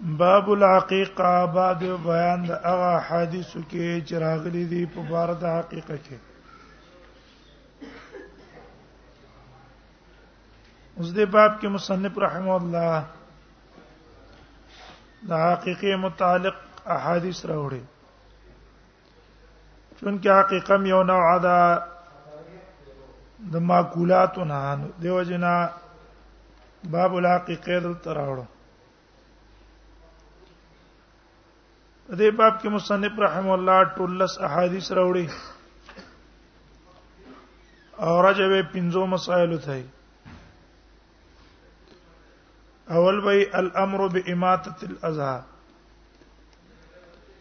باب العقیقه بعد بیان د هغه حدیثو کې چې راغلي دي په بار د حقیقه کې اوس دې باب کې مصنف رحم الله د حقیقه متعلق احادیث راوړي چونکه حقیقه یو نوع ده د ماکولاتو نه دیو جنا باب الحقیقه دل تراوړو دې باب کې مصنف رحم الله ټولس احادیث راوړي او رجب پنځو مسائل ته اول وی الامر باماته الاذى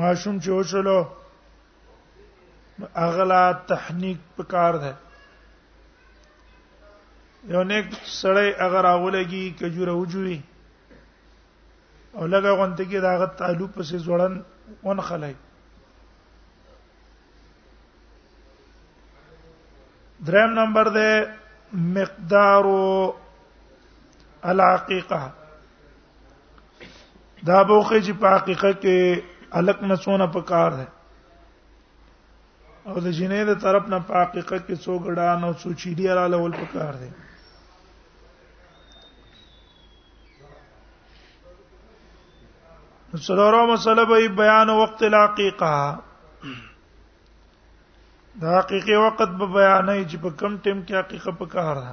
ماشوم چې وشلو اغلا تحنیک پکار ده یو نیک سړی اگر اولګي کجوره وجوي او لګه غونته کې داغه تعلق پسې ځوړن ون خلای دریم نمبر ده مقدار العقیقه دا بوخه چې په حقیقت کې الک نه سونه پکار ده او د جنې د طرف نه په حقیقت کې څو ګډان او څو چيلي را لول پکار دي څلورو مسله به بیان وخت الحقیقه دا حقیقي وخت به بیانې چې په کم ټیم کې حقیقت پکار ده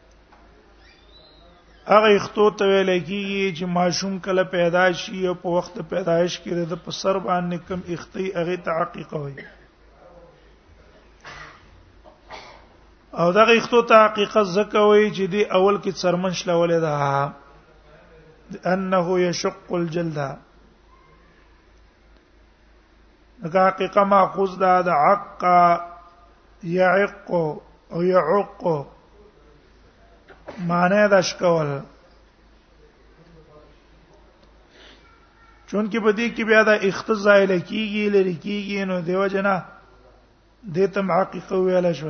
هغه اختو ته ویل کیږي چې ماشوم کله پیدا شي او په وخت پیدایش کې د په سر باندې کم اختی هغه ته حقیقه وي او دا اختو ته حقیقت زکه وي چې دی اول کې څرمن شلولې ده انه یشق الجلد دا حقیقه ماخوذ ده د عق يعق او يعق معنی د شکول چونکه په دې کې بیا د اختزاء لکیږي لری کیږي نو دیو جنا دته حقیقه ویل شو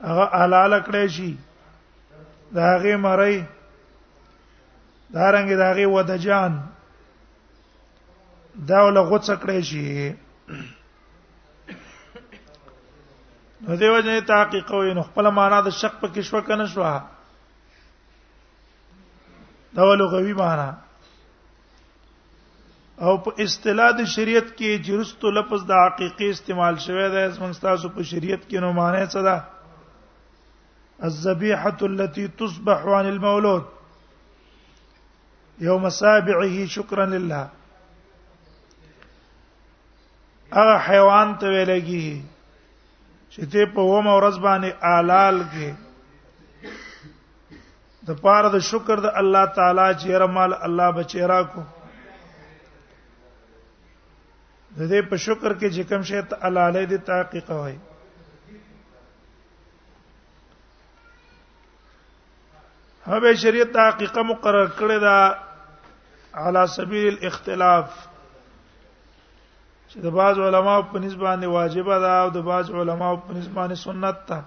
هغه حلال کړی شي دا هغه مړی دارنګ دا هغه ودجان دا ول غوڅ کړی شي نو دیو جن تحقیق وي نو خپل معنا د شک په کشف کنه شو دا ول غوي معنا او په اصطلاح د شریعت کې چې رستو لفظ د حقيقي استعمال شوی دی زمونږ تاسو په شریعت کې نو معنی څه ده الذبيحه التي تصبح عن المولود يوم سابعه شكرا لله هغه حیوان ته ویل کیږي چې ته په ومه ورځ باندې آلال کې د پاره د شکر د الله تعالی چې رمال الله بچی راکو د دې په شکر کې چې کوم شی ته الاله دي تحقیق وای هغه شریعت تحقیق مقرر کړی دا علی سبیل الاختلاف چې د بعض علما په نسبت باندې واجب ده او د بعض علما په نسبت باندې سنت ده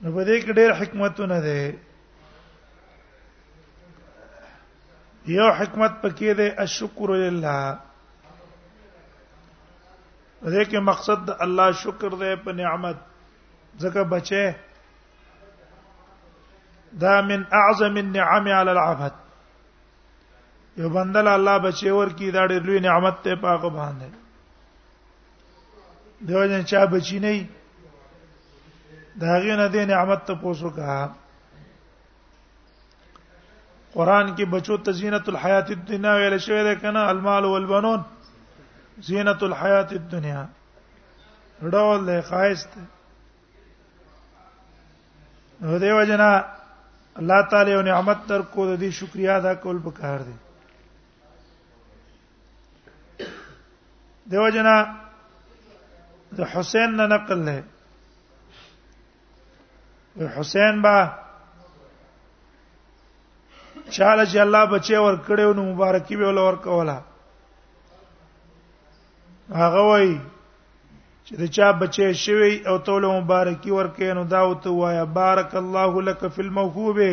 نو په دې کې ډېر حکمتونه دي یو حکمت پکې دی الشکر لله دې کې مقصد د الله شکر دی په نعمت ځکه بچي دا من اعظم النعم على العبد یو بندل الله بچي ور کی دا ډېر لوی نعمت ته پاک باندې دیو جن چا بچی نه دا هغه نه دی نعمت ته پوسو کا قران کې بچو ته زینت الحیات الدنیا ویل شوی ده کنه المال والبنون زینت الحیات الدنیا ډول له خایست نو دیو جنا الله تعالی او نعمت تر کو د دې شکریا ادا کول پکار دي دیو جنا د حسین نه نقل نه حسین با چاله چې الله بچي ور کړو نو مبارکي به ول ور کوله هغه وای چې د چا بچي شوی او ته له مبارکي ور کینو دا وته وایا بارک الله لك فی الموهوبه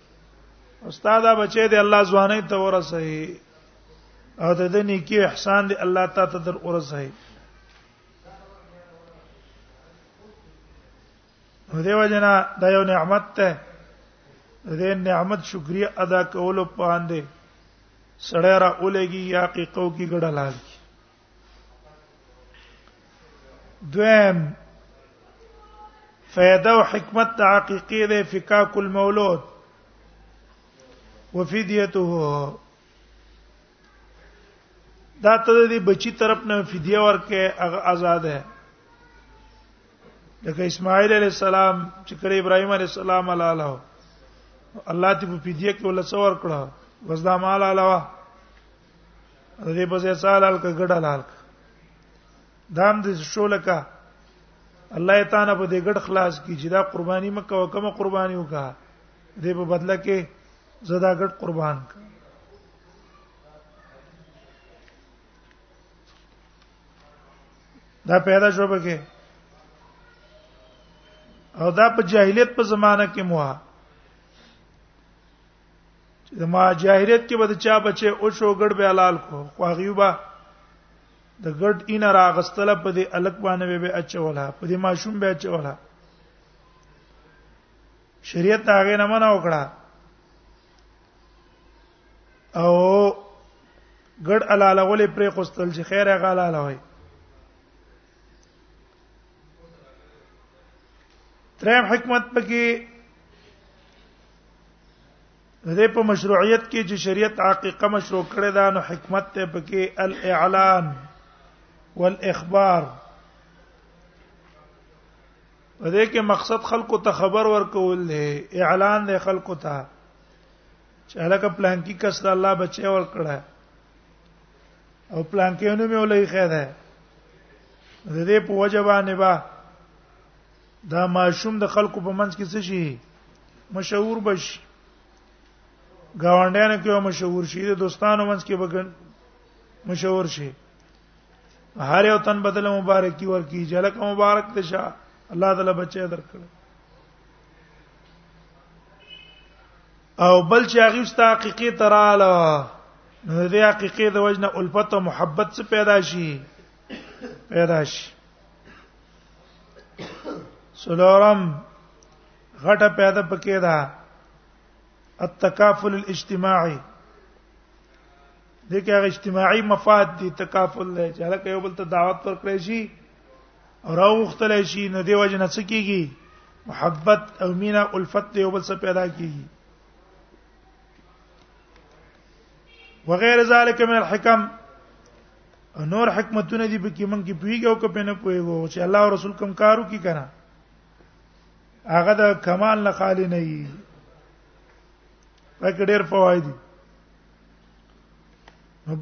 استاد بچی دی الله ځواني ته ورسوي او د دې نیکی احسان دی الله تعالی ته در ورسوي دې وجنا دا یو نعمت ته دې نعمت شکریا ادا کولو پاندې سړی را اولېږي یا حقیقو کې ګډه لاږي دویم فائدہ او حکمت د حقیقی د فکاک المولود وفدیته دا ته د بچی طرف نه فدیه ورکه هغه آزاد ہے لکه اسماعیل علی السلام چې کړه ابراهیم علی السلام علاله الله ته په فدیه کې ولا څور کړه بس دا مال علاوه دې په ځای سالال ک ګډه لال ک دام دې شول کا الله تعالی په دې ګډ خلاص کی چې دا قرباني مکه او کومه قرباني وکا دې په بدله کې زدا ګډ قربان کا دا پیدا شو بګه او دا په جاهلیت په زمانہ کې موه چې ما جاهلیت کې به د چا بچي او شو ګډ به حلال کو خو غیوبه د ګډ ان راغستله په دې الک باندې به اچولا په دې ماشوم به اچولا شریعت هغه نه منع وکړه او ګډ حلاله ولې پرې خوستل چې خیر هغه حلاله وي تریم حکمت پکې دې په مشروعیت کې چې شریعت حقیقه مشروع کړی دا نو حکمت ته پکې الاعلان والاخبار په دې کې مقصد خلکو ته خبر ورکول دی اعلان دی خلکو ته چې هلکه پلان کې کس د الله بچي ور کړه او پلان کې نو مې ولې خیر ده د دې په وجبانه با دا ماشوم د خلکو په منځ کې څه شي مشهور بشي گاونډیانو کې مشهور شي د دوستانو منځ کې بګن مشهور شي هر یو تن بدله مبارکي ورکی جلک مبارک ته شه الله تعالی بچي درکړ او بل چې هغه ست حقيقي تراله نو دې حقيقي د وجنه الفت او محبت څخه پیدا شي پیدا شي سلورم غټه پیدا پکې ده التکافل الاجتماعي دغه هغه اجتماعي مفاد دي تکافل دی چې هلکه یو بل ته دعوت ورکړي شي او راوختل شي نو دی وجه نه څه کیږي محبت او مینا الفت دی یو بل څه پیدا کیږي وغیر ذلک من الحکم نور حکمتونه دي پکې مونږ کې پیګه او کپې نه پويګو چې الله او رسول کوم کارو کې کنه هغه د کمال نه خالی نه وي پکې ډېر فواید دي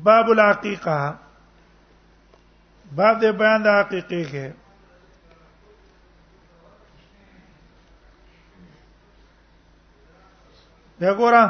باب العقیقه باب د بیان د عقیقې کې دا ګورم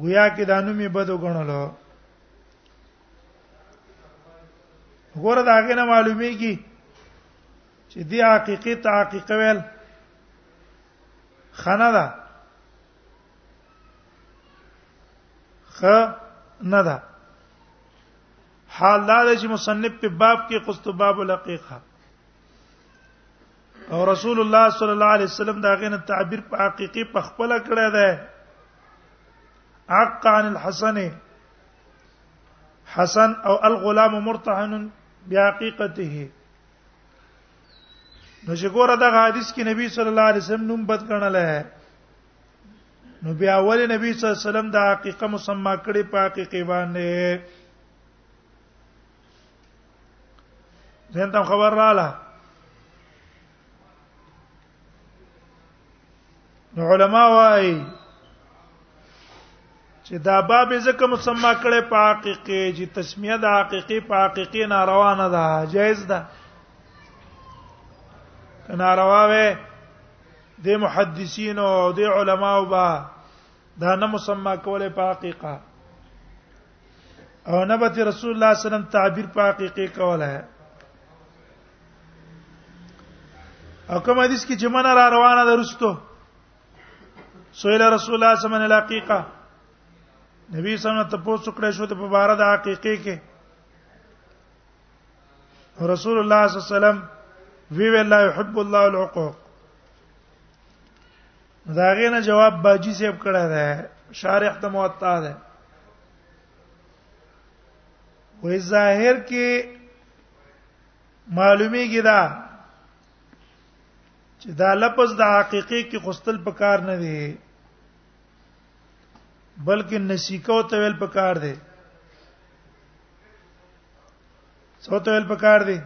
گویا کې دا نوم یې بدو غنلو ګوره دا هغه نه معلومیږي چې دی حقیقت حقیقت ویل خنه ده خ نه ده حال دا چې مصنف په باب کې قصت باب الحقیقه او رسول الله صلی الله علیه وسلم دا غینه تعبیر په حقيقي په خپل کړه ده حق عن الحسن حسن او الغلام مرتهن بحقيقته نو چې ګوره دا حدیث کې نبی صلی الله علیه وسلم نوم بد کړل ہے نو بیا اول نبی صلی الله علیه وسلم دا حقیقت مسما کړي په حقیقت باندې زه ته خبر رااله نو علما وايي چې دا باب زکه مسما کړي په حقيقي چې تسمیه د حقيقي په حقيقي ناروا نه ده جائز ده ناروا وي د محدثین او د علما او با دا نه مسما کوله په حقيقه او نبت رسول الله صلی الله علیه وسلم تعبیر په حقیقي کوله او کوم حدیث کې چې من را روانه ده رستو سویل رسول الله صلی الله علیه وسلم الحقیقه نبی صلی الله علیه وسلم ته پوښتنه کړې شو ته په بار د حقیقي کې رسول الله صلی الله علیه وسلم وی ویلا يحب الله العقوق دا غینه جواب باجی صاحب کړه ده شارح ته موطا ده وې ظاهر کې معلومی کیدا چې دا لفظ د حقيقي کې خستل پکار نه دی بلکې نسیکو ته ویل پکار دی څو ته ویل پکار دی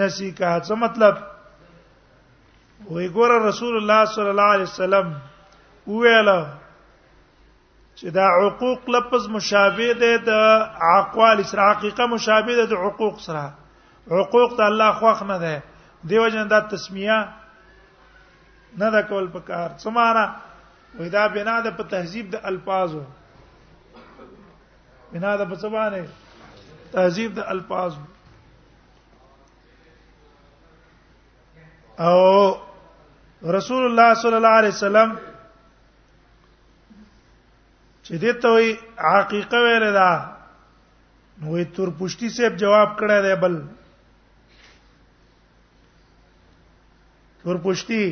نسیکا څه مطلب وی ګور رسول الله صلی الله علیه وسلم ویل چې دا حقوق لفظ مشابه ده د اقوال سره حقیقه مشابه ده د حقوق سره حقوق ته الله خوښ نه ده دیو جن دا تسمیه نه دا کول پکار سمانا وې دا بنا ده په تهذیب د الفاظو بنا ده په سبانه تهذیب د الفاظو او رسول الله صلی الله علیه وسلم چې دې ته وي حقیقه ویل دا نوې تور پښتي سیب جواب کړه دی بل تور پښتي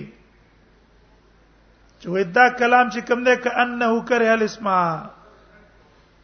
چې وې دا کلام چې کوم دی کأنه کرے الاسماء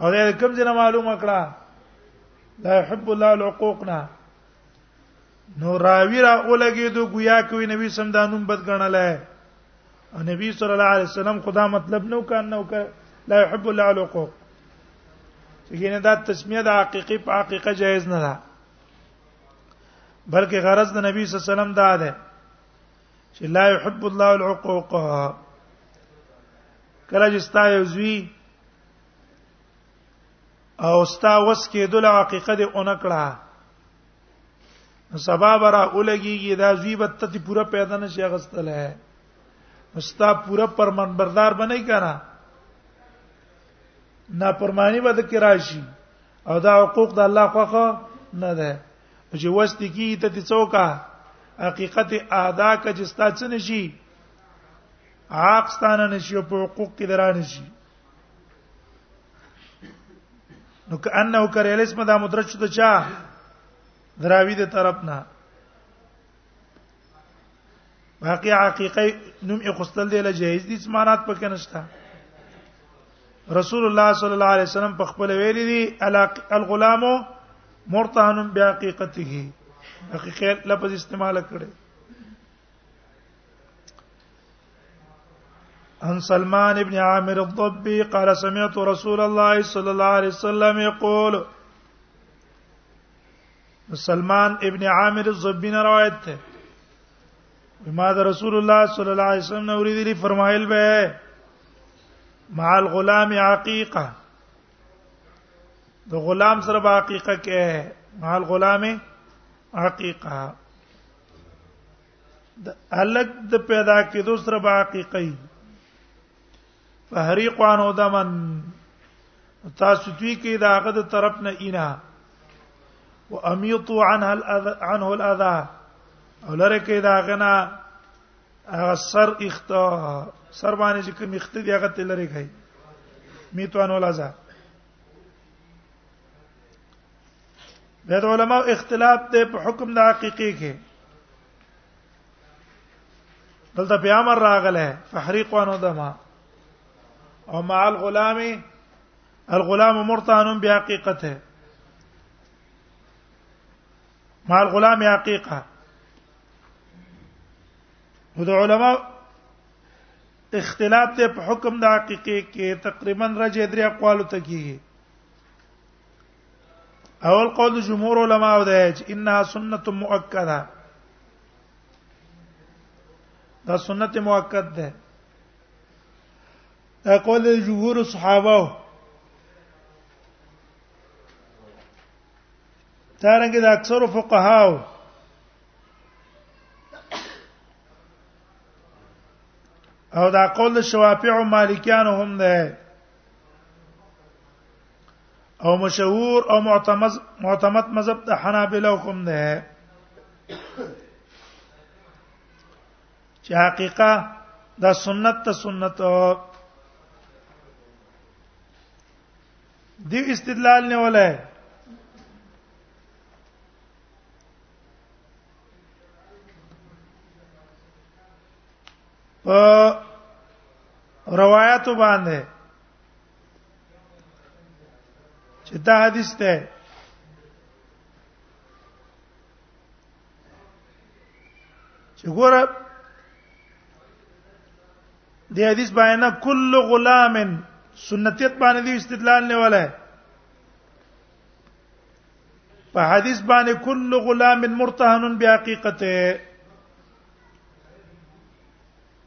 او دا کوم ځنه معلومه کړه لا يحب الله العقوقنا نو راوی را اولګي دو گویا کوي نبی سم دانوم بد غنل او نبی صلی الله علیه وسلم خدا مطلب نو کان نو ک لا يحب الله العقوق څنګه دا تسمیه د حقيقي په حقيقه جایز نه ده بلکې غرض د نبی صلی الله علیه وسلم دا ده چې لا يحب الله العقوق کله چې ستا یو زوی او ستا وس کې دله حقیقت اونکړه سبب را اولګيږي دا زوی به ته پوره پیدا نشي غستل ہے مستا پوره پرمن بردار بنئ کنه نافرمانی به د کې راشي او دا حقوق د الله خوخه نه ده چې وست کی ته څوکا حقیقت ادا کجستا څه نشي عاق ستانه نشي او په حقوق کې درانه شي نو کأنه کریل اسم دا مدرج ته چا دراوی د طرف نه باقي حقيقي نوم یې خوستل دی له جهیز دي سمانات پکې نشته رسول الله صلی الله علیه وسلم په خپل ویلي دي الغلام مرتهن بعقیقته حقیقت لفظ استعمال کړي عن سلمان بن عامر الضبي قال سمعت رسول الله صلى الله عليه وسلم يقول سلمان ابن عامر الضبي نے روایت ہے ما ده رسول الله صلى الله عليه وسلم نے اوریدلی فرمایل به مع الغلام عقيقه د غلام سره عقيقه کې مع الغلام حقیقه د الګ د پیدا کېدو سره به حقیقي فهریقان او دمن تاسو دوی کې دا هغه د طرف نه اینا وامیطوا عنها الاذى عنه الاذى ولره کې دا غنا هغه سر اخت سر باندې چې کوم اخت دی هغه تلری کوي میتوان ولاځه د علماء اختلاف ته په حکم د حقيقي کې دلته په امر راغله فحريق وانو دما او مع الغلام الغلام مرتهن بحقيقته مع الغلام حقيقه نو د علماء اختلاف ته په حکم د حقيقي کې تقریبا رجه درې اقوال ته کیږي اول قول جمهور علما او ده چې انها سنت مؤکده دا سنت مؤکد ده دا قول جمهور صحابه تارنګ د اکثر فقهاو او دا قول شوافع او مالکیان هم ده او مشهور او معتمد معتمد مذهب د حنابلو کوم ده چې حقیقت د سنت ته سنت دی استدلال نه ولای په روایت باندې چې دا حدیث ته چې ګوره د حدیث باندې کل غلام سنتیت باندې دی استدلال نه ولا په حدیث باندې کل غلام مرتهن بحقیقته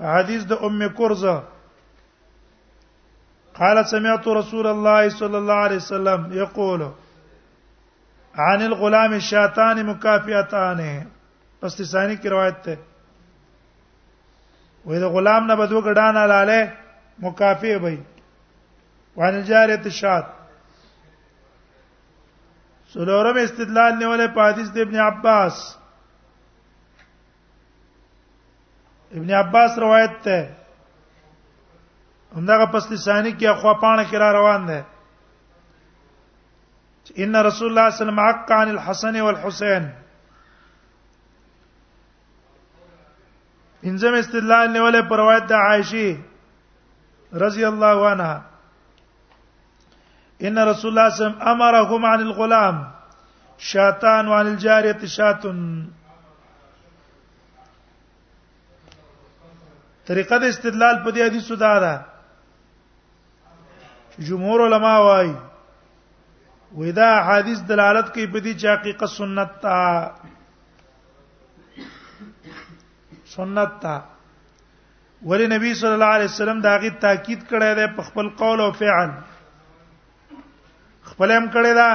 حدیث د ام کرزه قالت سمعت رسول الله صلى الله عليه وسلم يقول عن الغلام شاتان مكافئتان پس ثاني کی روایت ته وې د غلام نه بدو ګډان لاله مکافئ وي وان جارت شات سلورم استدلال نیولې په حدیث د ابن عباس ابن عباس روایت ته همدغه پسلی ثانی کې اخوا پانه کې را روان ده ان رسول الله صلی الله علیه وسلم عق عن الحسن والحسين انځم استدلال نیولې پر روایت د عائشه رضی الله عنها ان رسول الله صلی الله علیه وسلم امرهم عن الغلام شاتان وعن الجاريه شاتن طریقه د استدلال په دې حدیثو دا ده جمهور علما وايي ودا حدیث دلالت کوي په دې چې حقیقت سنت تا سنت تا ولی نبی صلی الله علیه وسلم دا غي تاکید کړی دی په خپل قول او فعل خپل هم کړی دا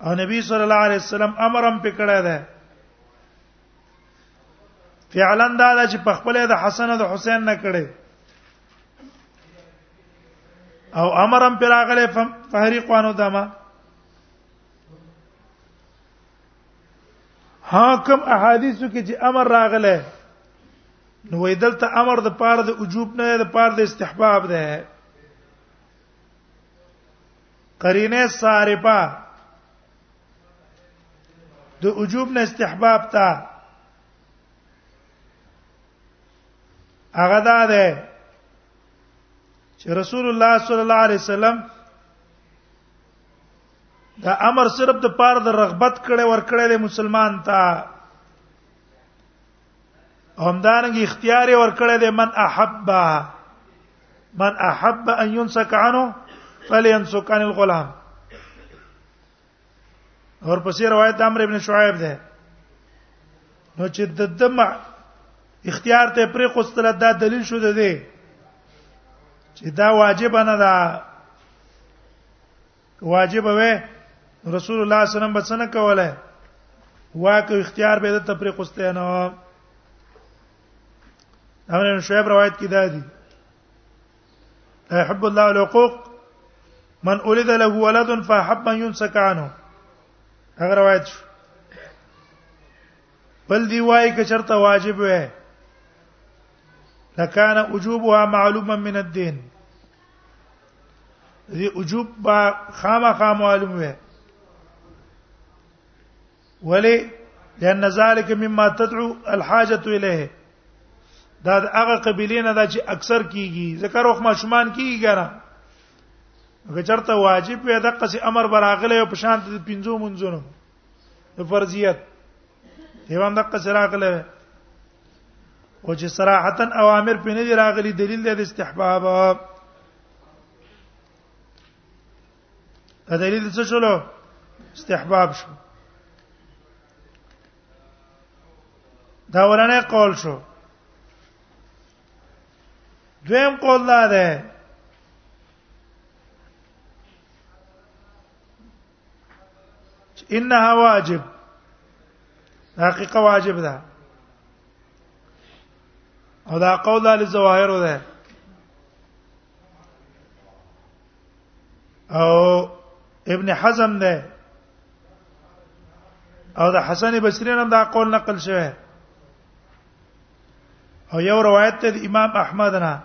او نبی صلی الله علیه وسلم امر هم پکړی دی فعلا دا چې په خپل د حسن او د حسین نه کړی او امر هم پراغله فهری قانو دما ها کوم احادیثو کې چې امر راغله نو وې دلته امر د پاره د وجوب نه د پاره د استحباب ده قرینه صارفه د وجوب نه استحباب ته هغه دا ده چې رسول الله صلی الله علیه وسلم دا امر صرف د پاره د رغبت کړي ور کړي د مسلمان ته همدارنګه اختیار ور کړي د من احب من احب ان ينسك عنه فلينسك عن الغلام اور پسې روایت امر ابن شعیب ده نو چې د دم اختیار ته پرې قصتل دا دلیل شو ده چې دا واجب نه ده واجب وې رسول الله صلی الله علیه وسلم بچنه کوله واک اختیار به د تفریق واستنه نو امر شعیب روایت کې دا دي لا يحب الله العقوق من ولد له ولد فحب ان يمسك عنه هغه روایت شو بل دی وای ک چرته واجب وې لکان وجوبها معلوما من الدين دې وجوب با خامخا معلوم وي ولی لأن ذلك مما تدعو الحاجه الیه دا هغه قبیلې نه دا چې اکثر کیږي ذکر او ماشومان کیږي ګره غچرته واجب وي د قصې امر براغله په شان د پنځو منځونو د فرضیت دیوان د قصې راغله او چې صراحتا اوامر په نه دی راغلي دلیل دی د استحباب دا دلیل څه شلو استحباب شو دا ورانه قول شو دویم قول دا ده انها واجب حقیقه واجب ده او دا قول ال ظواهر ده او ابن حزم ده او د حسن بصری نن دا قول نقل شوی او یو روایت ته امام احمد نه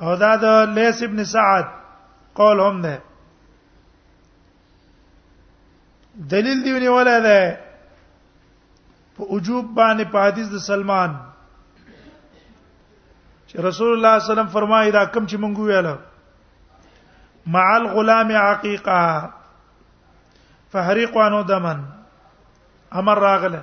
او دا د لیس ابن سعد قول هم ده دلیل دی ونیول ده په وجوب باندې په حدیث د سلمان چې رسول الله صلی الله علیه وسلم فرمایي دا کم چې مونږ ویل مع الغلام عقیقه فحريق عنه دما امر راغله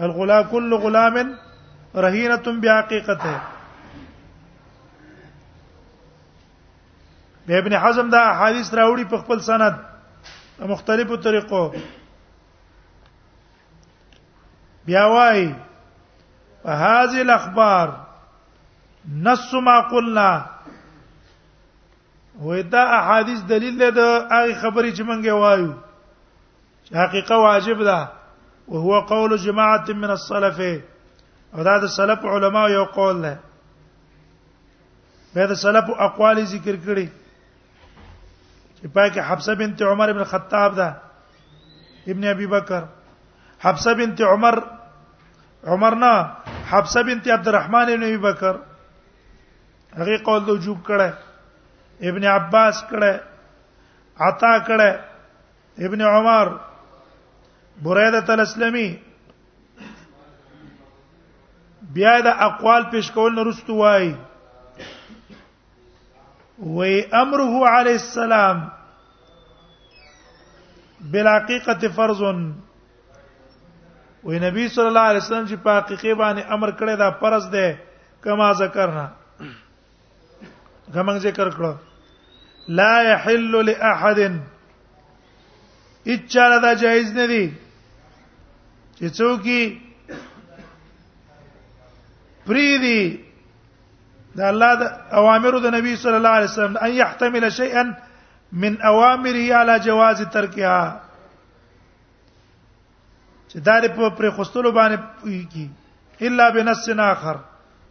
الغلا كل غلام رهينه بحقيقته به ابن حزم دا حدیث راوړي په خپل سند مختلفو طریقو بیا وای هذه الاخبار نص ما قلنا وې دا احادیث دلیل دی د هغه خبرې چې مونږه وایو حقیقه واجب ده او هو قول جماعت من السلف او دا د سلف علما یو قول ده به د سلف اقوال ذکر کړي چې پای کې حفصه بنت عمر ابن خطاب ده ابن ابي بکر حفصه بنت عمر عمر نه حفصه بنت عبد الرحمن ابن ابي بکر هغه قول د وجوب کړه ابن عباس کړه عطا کړه ابن عمر بريده الاسلمي بیا د اقوال پیش کول نه رستو وای وی امره علی السلام بالحقیقه فرض وی نبی صلی الله علیه وسلم چې په حقیقت باندې امر کړی دا فرض ده کما ذکرنا غمن ذکر کړو لا يحل لاحد اچاله دا جایز نه دی چې څوک پریدي دا الله د اوامر د نبی صلی الله علیه وسلم ان يحتمل شيئا من اوامره على جواز ترکها چې دا په پر خوستلو باندې کیږي الا بنص اخر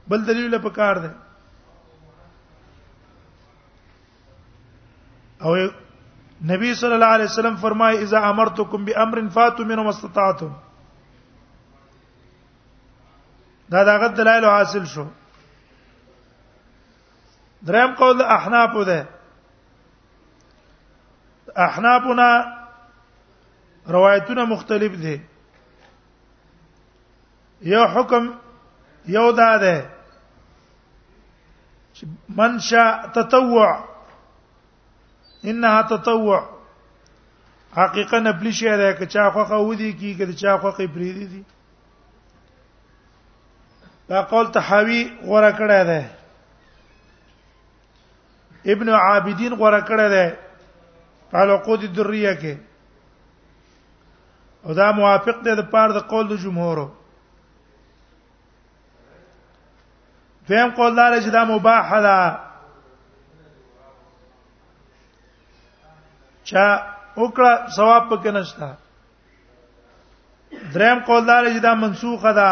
بل دلیل په کار دی او نبی صلی الله علیه وسلم فرمای اذا امرتکم بامر فاتوا منه مستطعتم دا دغه دلایل حاصل شو دریم قول احناف ده احنافنا روایتونه مختلف دي یو حکم یو دا ده من شاء تطوع انها تطوع حقیقت نه پلی شي ده که چا خوخه ودی کی که چا خوخه پری دي دي دا قول تحاوی غوړه کړه ده ابن عابدین غره کړه ده په لقود الدریه کې او دا موافق دی د پاره د قول د جمهورو دویم قول دار چې دا مباح ده چا وکړه ثواب پکې نشته دریم قول دار چې دا منسوخه ده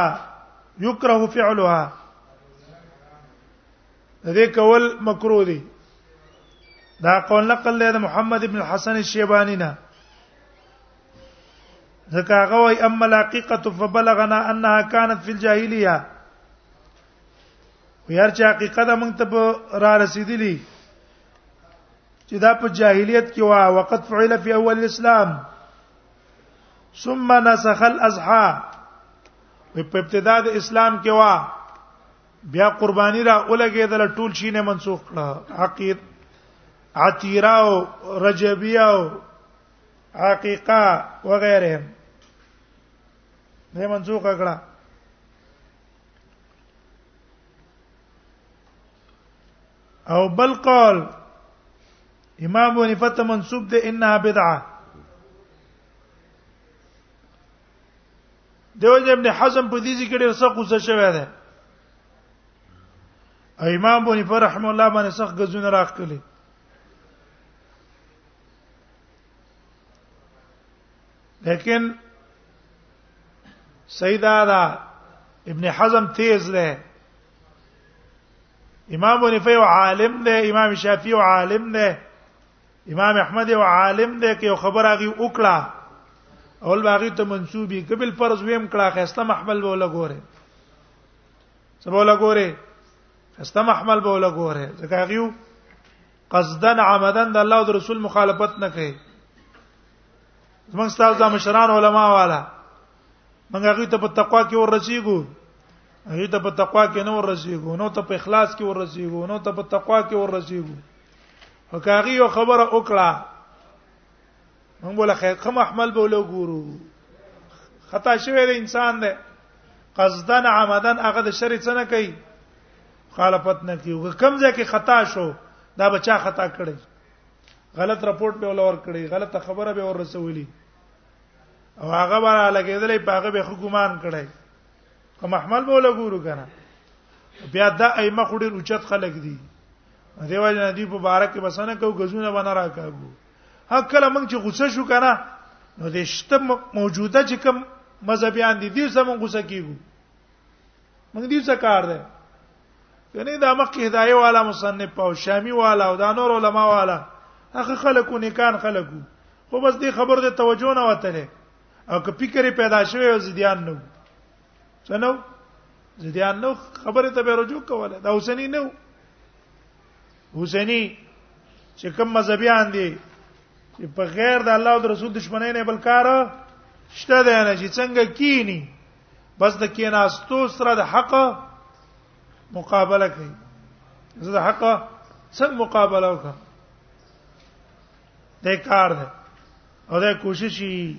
یکره فعلها دې کول مکروه دي دا قول نقل له محمد ابن الحسن الشیبانی نه ځکه هغه وای اما الحقیقه فبلغنا انها كانت في الجاهليه ويار چې حقیقت موږ ته را رسیدلی چې دا په جاهلیت کې وا وقت فعل فی اول الاسلام ثم نسخ الاضحى په ابتدا د اسلام کې وا بیا قربانی را اولګېدل ټول شي نه منسوخ کړه عقید عتیرا او رجبیه او عقیقه وغیره نه منسوخ کړه او بل قال امام ابو حنیفه ته منسوب ده انها بدعه دیو ابن حزم په دې ذکر ډیر سخت غوسه شوی دی امام ابو حنیفه رحم الله باندې سخت غزونه راخلي لیکن سیدا دا ابن حزم تیز دی امام حنیفه او عالم دی امام شافعی او عالم دی امام احمد او عالم دی کې خبره غي وکړه اول باغی ته منسوبي قبل فرض ویم کړه خسته محمل به ولا ګوره سبا ولا ګوره خسته محمل به ولا ګوره ځکه غيو قصدن عمدن د الله او رسول مخالفت نه کوي زمونږ استاد د مشران علما والا موږ هغه ته په تقوا کې ورسیږو هغه ته په تقوا کې نه ورسیږو نو ته په اخلاص کې ورسیږو نو ته په تقوا کې ورسیږو وکاغي یو خبره وکړه موږ ولا خیر کوم احمل به له ګورو خطا شوی دی انسان دی قصدا عمدن هغه د شری څنګه کوي مخالفت نه کوي کوم ځای کې خطا شو دا بچا خطا کړی غلط رپورت به ولور کړی غلطه خبره به ورسولي او هغه ولا لګیدلې پاګه به حکومان کړي په محمل به لګورو کنه بیا دا ائمه خو ډیر اوچت خلک دي دیو جن دی په بارک بسنه کو غزونه بنا راکاګو هکله موږ چې غوسه شو کنه نو د شته موجوده چې کوم مذهبيان دي دې سم غوسه کیږي موږ دې څه کار دی یعنی دا مخکې هدايه والا مصنف او شامی والا او دا نور علما والا هغه خلکو نیکان خلکو خو بس دې خبر دې توجه نه وته او که فکر پیدا شوی او زیدیان نو څنو زیدیان نو خبره ته به رجوع کوله دا حسینی نو حسینی چې کوم مذهبيان دي چې په غیر د الله او رسول دشمنی نه بل کار شته دی نه چې څنګه کینی بس د کیناستو سره د حق مقابله کوي زه د حق څنګه مقابله وکم د کار ده او د کوشش یې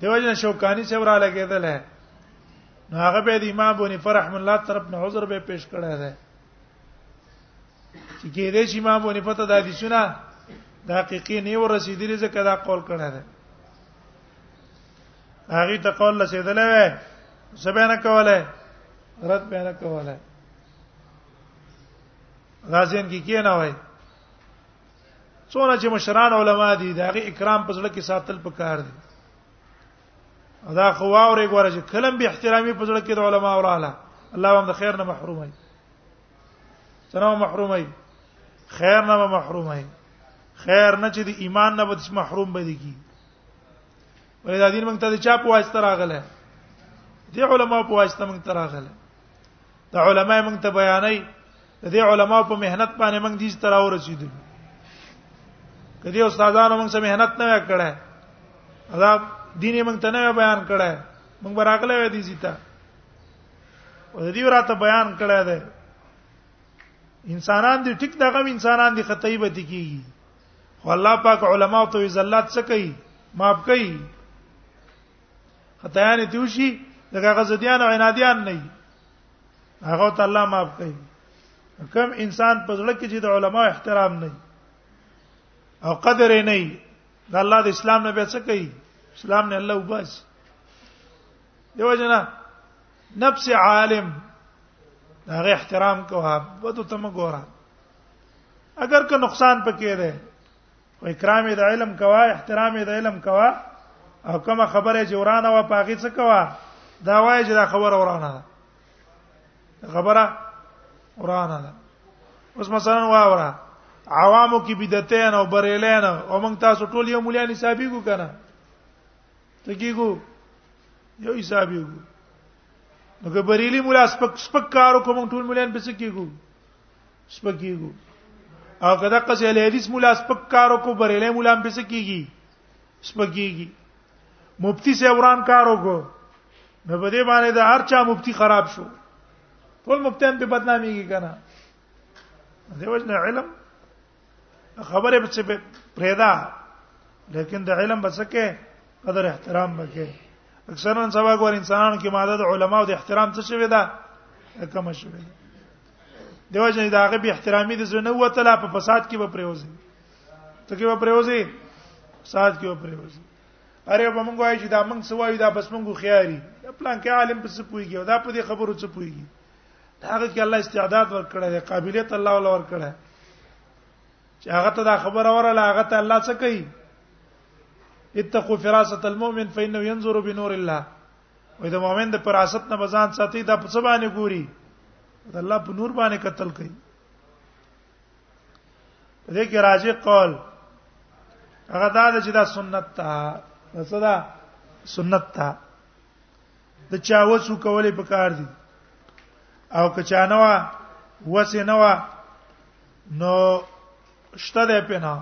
دیو جن شوکانی سے ورا لګیدل ہے نو هغه به د امام بونی فرحم الله طرف نه عذر به پیش کړی دی چې کې دې چې امام ونی پته د حدیثونه د حقیقي نه ورسېدلې ځکه دا قول کړه ده هغه ته قول رسیدلې وې سبه نه کوله رد به نه کوله راځین کې کې نه وای څونه چې مشران علما دي دا غي اکرام په ځړه کې ساتل پکار دي دا خو واورې ګوره چې کلم به احترامي په ځړه کې د علما اوراله الله هم د خیر نه محروم وي سره محرومای خیر نه محرومای خیر نه چې د ایمان نه بد محروم به دي کی ولې دا دین موږ ته د چا په واسطه راغله دی علما په واسطه موږ ته راغله د علما موږ ته بیانای د دې علما په مهنت باندې موږ دې تر اور رسیدل کدی استادانو موږ سره مهنت نه وکړه دا دین موږ ته نه بیان کړه موږ براغله وې دي زیته او دې راته بیان کړی دی انسانان دي ټیک دغه انسانان دي خطای به دي کیږي خو الله پاک علما ته عزت څه کوي معاف کوي خطایان دي وشي دغه غزديان او عناديان نه هغه ته الله معاف کوي کم انسان په ځړه کې چې د علما احترام نه او قدر نه د الله د اسلام نه به څه کوي اسلام نه الله وباسي دیو جنا نفس عالم هغه احترام کوه بده تم ګوره اگر که نقصان پکې ده او اکرام د علم کوا احترام د علم کوا او کومه خبره چې ورانه و پاګې څه کوا دا وایي چې دا خبره ورانه ده خبره ورانه ده اوس مثلا واوره عوامو کې بدعتین او بریلین او موږ تاسو ټول یو مولاني صاحب کو کنه تکیګو یو حساب یو نو که بریلی مولا سپک سپک کارو کوم ټول مولان پس کیګو سپک کیګو او کدا قص اهل حدیث مولا سپک کارو کو بریلی مولا پس کیږي سپک کیږي مفتی سے وران کارو کو نو په دې باندې دا هر چا مفتی خراب شو ټول مفتیان په بدنامي کې کنه دیوژن علم خبره به څه پرېدا لیکن د علم بچکه قدر احترام بکې اکثرا سبا ګور انسانانو کې ماده د علماو د احترام څه شوی دا کم شوی دا دیو جن دا غبي احترامي د زنه وته لا په فساد کې به پریوزي ته کې به پریوزي فساد کې به پریوزي اره به مونږ وایي چې دا مونږ سوایو دا بس مونږ خياري پلان کې عالم په څه پويږي دا په دې خبرو څه پويږي هغه کې الله استعداد ورکړی دی قابلیت الله ول ورکړی چې هغه ته دا خبره وراله هغه ته الله څه کوي اتقوا فراسه المؤمن فانه ينظر بنور الله وې د مؤمن د فراست نه بزان ساتي دا په څه باندې ګوري د الله په نور باندې قتل کوي دې کې راځي قول هغه دا چې دا سنت ته دا سنت ته د چا وسو کولې په کار دي او که چا نه وا وسه نه وا نو شته ده پنا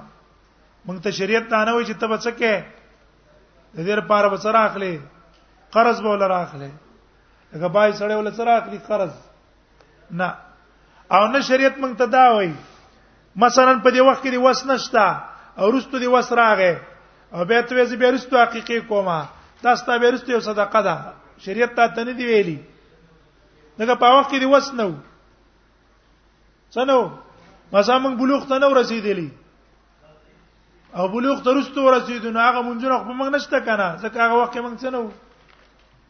مونږ ته شریعت ته نه وای چې ته بچکه د دې لپاره به سره اخلي قرض به ولر اخلي هغه بای سړی ول سره اخلي قرض نه او نه شریعت مونږ ته دا وایي مثلا په دې وخت کې دی وس نشتا او رستو دی وس راغې او به ته وځي به رستو حقيقي کوما دا ستا به رستو صدقه ده شریعت ته تنه دی ویلي دغه په وخت کې دی وس نو څنو مثلا مونږ بلوغ ته نو رسیدلی او بلوغ ته رستو رسیدو نو هغه مونږ نه خو مونږ نشته کنه ځکه هغه وخت مونږ څنو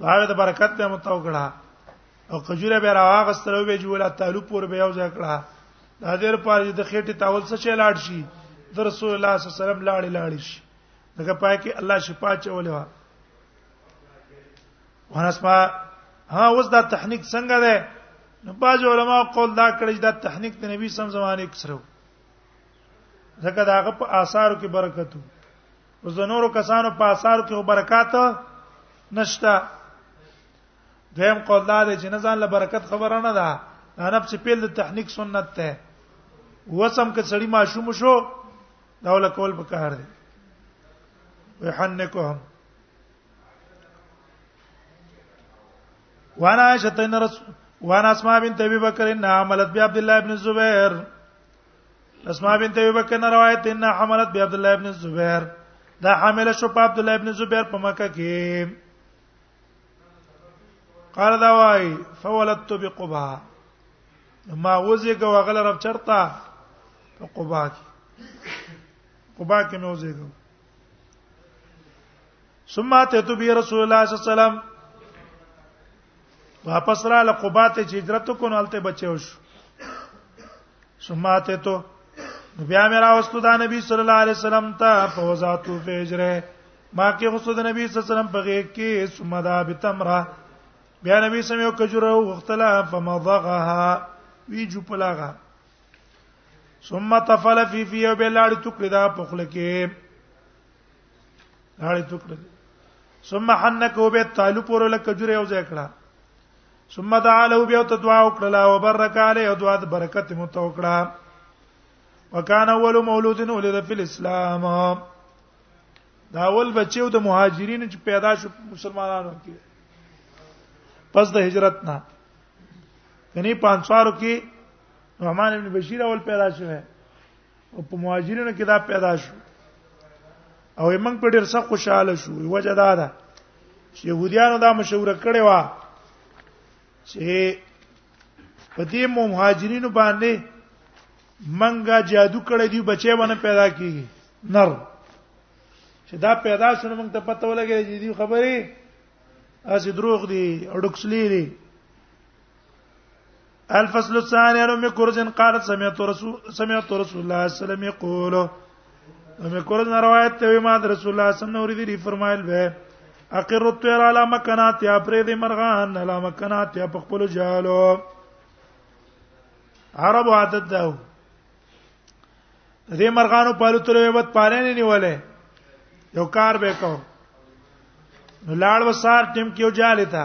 هغه د برکت په متو کړه او کجوره به راغستره به جوړه تعالو پور به یو ځای کړه د حاضر پاره د خېټه تاول څه چي لاړ شي د رسول الله صلی الله علیه وسلم لاړ لاړ شي دغه پای کې الله شفا چولې و ورسما ها اوس دا تحنیک څنګه ده نو باج علماء قول دا کړی دا تحنیک د نبی سم زمانه کې سره ځکه داغه په آثارو کې برکت وو زنورو کسانو په آثار کې برکات نشتا دیم قول دا دی چې نه ځان له برکت خبره نه ده انب چې پیل د تحنیک سنت ده وسم کې سړی معشوم شو دا ول کول په کار دی ويحنكهم وانا عائشه رسول وانا اسماء بنت ابي بكر ان عملت بعبد الله بن الزبير اسماء بنت ابي بکر نه روایت ان حملت بي عبد الله ابن الزبير دا حامله شو په عبد الله ابن الزبير په مکه کې قال دا وای فولدت بقبا ما وزګه وغل رب چرتا په قبا کې قبا کې مې وزګه ثم اتيت بي رسول الله صلى الله عليه وسلم واپس را لقبات چې هجرت کو نو الته بچو شو سماته تو بیا مې راوستو دا نبی صلی الله علیه وسلم ته فوزاتو فجره ما کې غوسو د نبی صلی الله علیه وسلم په غیږ کې ثم دا بتمره بیا نبی سم یو کجوره وختله فمضغها وی جو پلاغه ثم تفل فی فی وبلاړ ټکړه په خله کې راړې ټوکړه ثم حنکه به تعالو پر لکه جوړه یو ځای کړه ثم دعا له بیا ته دعا وکړه او برک علی او دعا د برکت مو ته وکړه وکانه اول مولود ولد فی الاسلام دا اول بچیو د مهاجرینو چې پیدا شو مسلمانانو کې پس د هجرت نه یعنی پانسوارو کې نعمان ابن بشیر اول پیدا شوه او په مهاجرینو کې دا پیدا شو او موږ په ډیر سخت خوشاله شو وجه دا ده چې يهوديانو دا مشوره کړې و چې په دې مهاجرینو باندې منګه جادو کړې دی بچي باندې پیدا کیږي نر چې دا پیدا شونه موږ ته پته ولګي چې دې خبرې اسی دروغ دي اډوکسلی دي الفصل الثاني عن ام كرز قالت سمعت رسول سمعت رسول الله صلى الله عليه وسلم يقول ام كرز روایت ته ما رسول الله صلی الله علیه وسلم فرمایل به اقر الطير على مكانات يا فريد مرغان على مكانات يا خپل جالو عرب عادت ده دې مرغانو پالو تر یو بد پالې نه نیولې یو کار به کو نو لاړ وسار ټیم کې جالې تا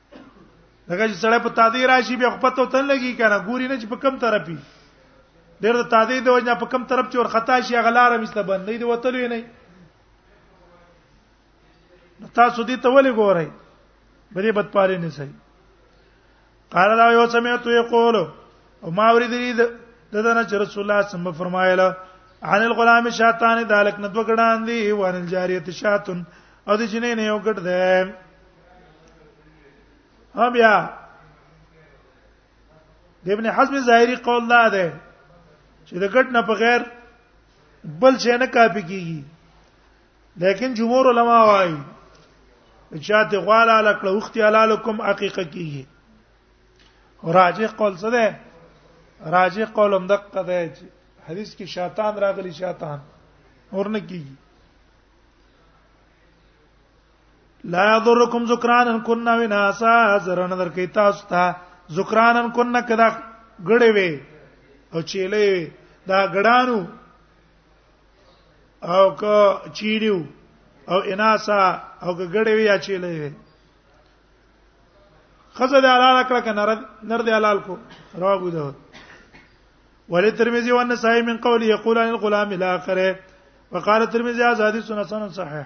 دغه سړی په تادی راشي بیا خپته تن لګي کنه ګوري نه چې په کم طرف وي ډېر د تادی د وجنه په کم طرف چې ور خطا شي غلاره مسته بند نه دی وتلې نه تاسو دې ته ولې ګورئ بری بد پاره نه سي قال دا یو سمعت یقول او ما اوریدلی د دنه چې رسول الله صلی الله فرمایله عن الغلام شاتان دالک ندوګړان دی وان الجاریه شاتن او د جنې نه یو ګټ ده ها بیا د ابن حزم ظاهری قول دا ده چې د ګټ نه په غیر بل شي نه کاپی کیږي لیکن جمهور علما وايي چې ته غواړه لکه وخت حلال کوم حقیقت کیږي راجح قول څه ده راجح قول هم دقه ده چې حدیث کې شیطان راغلی شیطان ورنه کیږي لا یضرکم ذکرانن کنا وناسا زرن در کې تاسو ته ذکرانن کنا کدا غړې وي او چيلې وي دا غړانو او ک چیریو او اناسا او ک غړې وي یا چيلې وي خزه د حلال کړه کنه نر د حلال کو راغو ده ولې ترمذی او نسائی من قول یقول عن الغلام الاخره وقال الترمذي هذا حديث حسن صحيح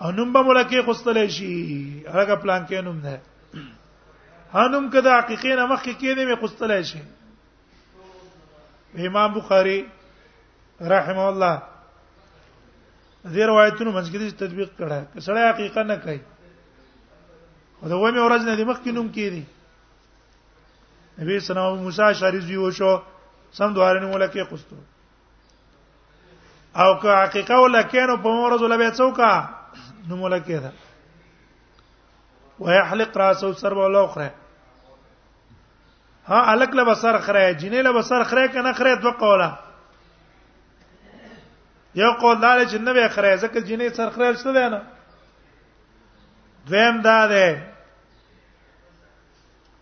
انم به ملکه خوستل شي هغه پلان کې نوم ده هانم کدا حقیقین مخ کې کېدې مې خوستل شي امام بخاری رحم الله دې روایتونو منځ کې تطبیق کړه کسړه حقیقت نه کوي او دا ومه ورځ نه دې مخ کې نوم کېدی نبی سلام موسی شریزوی وشو سم دواره نوم لکه خوستو او که عقیقه ولا کینو په ورځ ولا به څوکا نو مولا کیدا ويحلق راسه سر ولا اخره ها الک له بسر خره جنې له بسر خره کنه خره دوه قوله یو قول دا چې نه به خره ځکه جنې سر خره شته دی نه دویم دا ده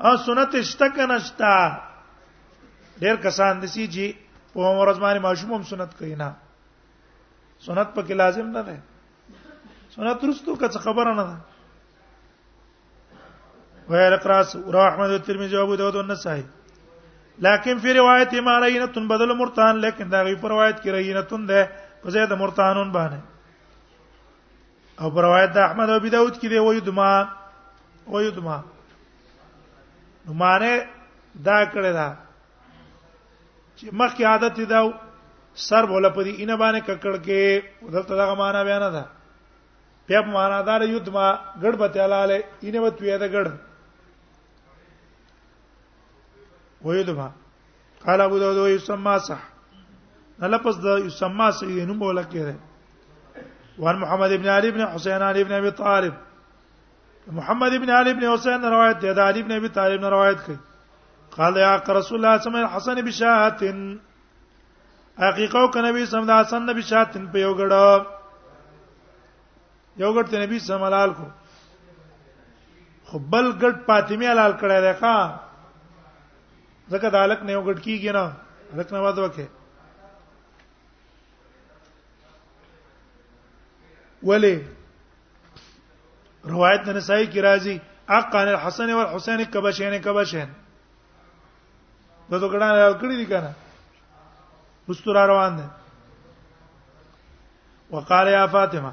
او سنت شته کنه شته ډیر کسان د سی جی په عمر ازمانه ماشوم هم سنت کوي نه سنت پکې لازم نه ده سنت رستو که څه خبره نه ده غیر قراس اور احمد او ترمذی او ابو داود او نسائی لكن في روایت ما رینه بدل مرتان لیکن دا غي روایت کې رینه تون ده په زید مرتانون باندې او پر روایت د احمد او ابي داود کې دی وایي دما وایي دما نو معنی دا کړه دا چې مخکې عادت دا سر بوله په دې ان باندې ککړ کې دلته دا معنا بیان ده بیا معنا دار یو دما ګډ به تعالی اینه وتوی دا ګډ وایي دما قال ابو داود و يسمى صح لفظ د يسمى سيد نوم ولا کړه وان محمد ابن علي ابن حسين علي ابن ابي طالب محمد ابن علي ابن حسين روایت ده علي ابن ابي طالب نه روایت کړي قال يا رسول الله صلى الله عليه وسلم حسن بشاهت حقیقو کنه نبی سم د حسن نبی شاتن په یو ګړه یو ګړ ته نبی سم حلال کو خو بل ګډ فاطمه حلال کړی دی ښا ځکه د الک نه یو ګټ کیږي نه الک نه واده وکړي ولی روایت د نسائی کی راځي اقان الحسن والحسین کبشین کبشین دا تو کډه نه کړی دي کنه مستور روان دي وقال يا فاطمه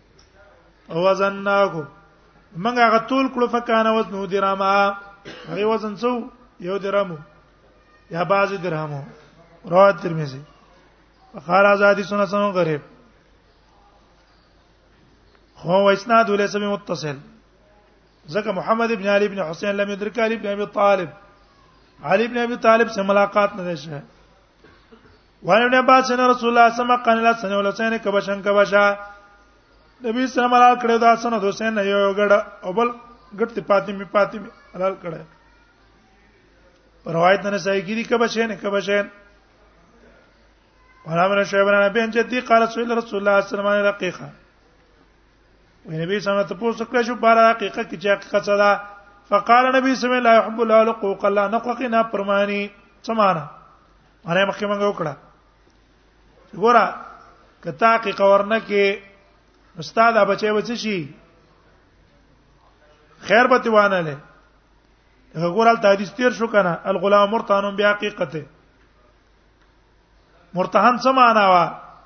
او وزناکم موږ هغه تول کړو فکان وزنو درهم هغه وزن څو یو درهم یا بعضی درهم رواه ترمذی فقال ازادی سنن سنن غریب هو اسناد له سمي متصل ځکه محمد ابن علي ابن حسين لم يدرك علي ابن ابي طالب علي ابن ابي طالب سره ملاقات نه شوه وعن ابن عباس ان رسول الله صلى الله عليه وسلم قال لا سنه ولا سنه کبشن کبشا نبی صلی الله علیه کړه دا سنه د سنه یو غړ او بل غټ ته فاطمه فاطمه حلال کړه پر روایت نه صحیح کیږي کبشن کبشن ولامر شیبان نبی ان جدی قال رسول الله صلی الله علیه وسلم رقیقه وی نبی صلی الله علیه وسلم ته پوښتنه کړه شو بار حقیقت کې چې حقیقت څه ده فقال نبی صلی الله علیه وسلم لا يحب الله لقوق الله نققنا پرمانی سمانا مړې مخکې موږ وکړه ګوره کته کې قورنه کې استاد بچي بچي شي خیر به وانه له وګوره ال حدیث تیر شو کنه الغلام مرتهن بیا حقیقته مرتهن څه معنا وا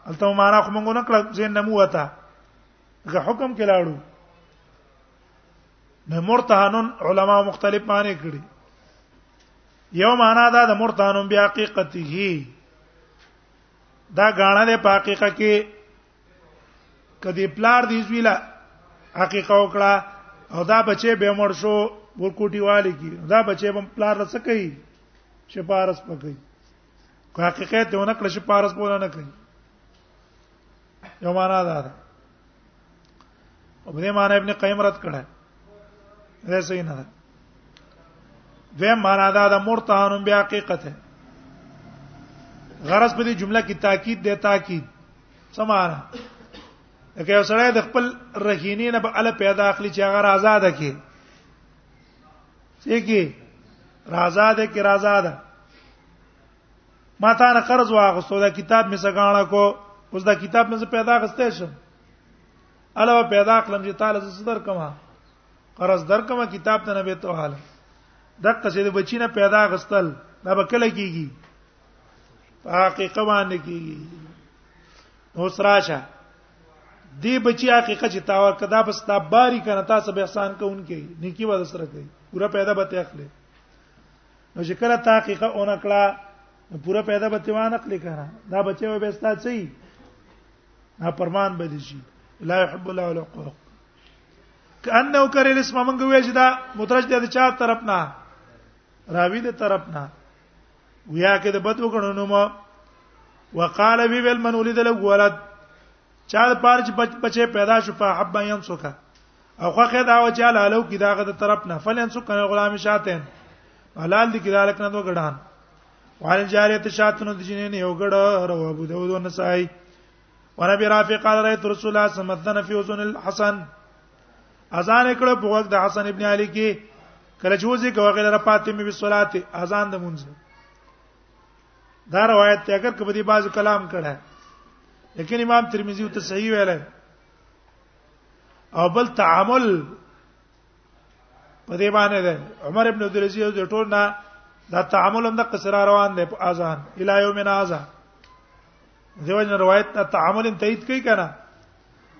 الته معنا خو مونږ نه کړ زین نمو وتا که حکم کې لاړو نه مرتهنون علما مختلف معنی کړي یو معنا دا د مرتهنون بیا حقیقته دا غاڼه د حقیقت کې کدی پلار دی زویلا حقیقت وکړه او دا بچي به مړ شو ورکوټی والی کی دا بچي بم پلار رس کوي چې پارس پکې حقیقت ته ونکړه چې پارس بوله نه کوي یو معنا ده او دې معنا ابن قیم رد کړه دا صحیح نه ده دې معنا ده د مرتهن بیا حقیقت ده غرض په دې جمله کې تاکید ده تاکید سماره لکه یو سړی د خپل رهینې نه په اله پیدا اخلي چې هغه آزاد کی چې کی آزاد کی آزاد ما تا نه قرض واغستو دا کتاب می سګاڼه کو اوس دا کتاب مې پیدا غستې شم علاوه پیدا کلم چې تعالی ز صدر کما قرض در کما کتاب ته نه به تو حال دغه څه د بچی نه پیدا غستل دا به کله کیږي حقیقت باندې کیږي نو سراشه دی بچی حقیقت چې تاور کدا بس تا باری کنه تاسو به احسان کوونکې نیکی ودا سره کوي پورا پیدا به ته اخلي نو چې کله تحقیق اونکړه نو پوره پیدا به تیوان اخلي کنه دا بچي به ستا چي نا پرمان به دي شي لا يحب الله العقوق کانه کر الاسم منګ وی چې دا مترج د چا طرف نه راوی د طرف نه ویا کې د بد وګڼو نو ما وقال بي بل من ولد له ولد چا د پاره چې بچي پیدا شو په حب یم سوکا او خو خې دا و چې حلالو کې داغه د طرف نه فلن سوکا غلام شاتن حلال دي کې دالک نه دوه ګډان وعن جاریت شاتن د جنین یو ګډ رو ابو داود او نسائی ونبي رافع قال رأيت رسول الله صلى الله عليه وسلم في اذن الحسن اذان کړه په وخت د حسن ابن علي کې کله چې وځي کوغه لپاره فاطمه به صلات اذان د مونږ دا روایت ته اگر کبه دی باز کلام کړه لیکن امام ترمذی ته صحیح ویل او بل تعامل په دې باندې ده عمر ابن عبد العزيز د ټول نه دا تعامل هم د قصر روان دی په اذان الی یوم نازا دیو جن روایت ته تعامل تایید کوي کنه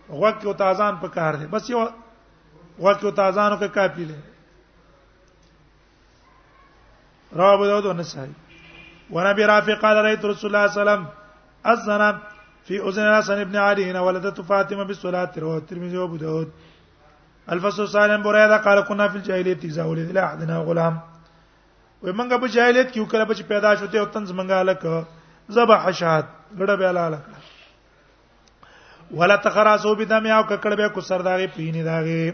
وخت او تازان په کار دی بس یو وخت او تازانو کې کافی دی رواه ابو داود والنسائي ونبي رافع قال رأيت رسول الله صلى الله عليه وسلم أذن في أذن الحسن بن علي هنا ولدت فاطمة بالصلاة رواه الترمذي وأبو داود الفصل الثاني بريدة قال كنا في الجاهلية إذا ولد إلى أحدنا غلام ومنګه په جاهلیت کې کله بچ پیدا شوته او تنز منګه لک ذبح شاد ګړه به لاله ولا تخراسو بدم او ککړ به کو سرداغي پینې داغي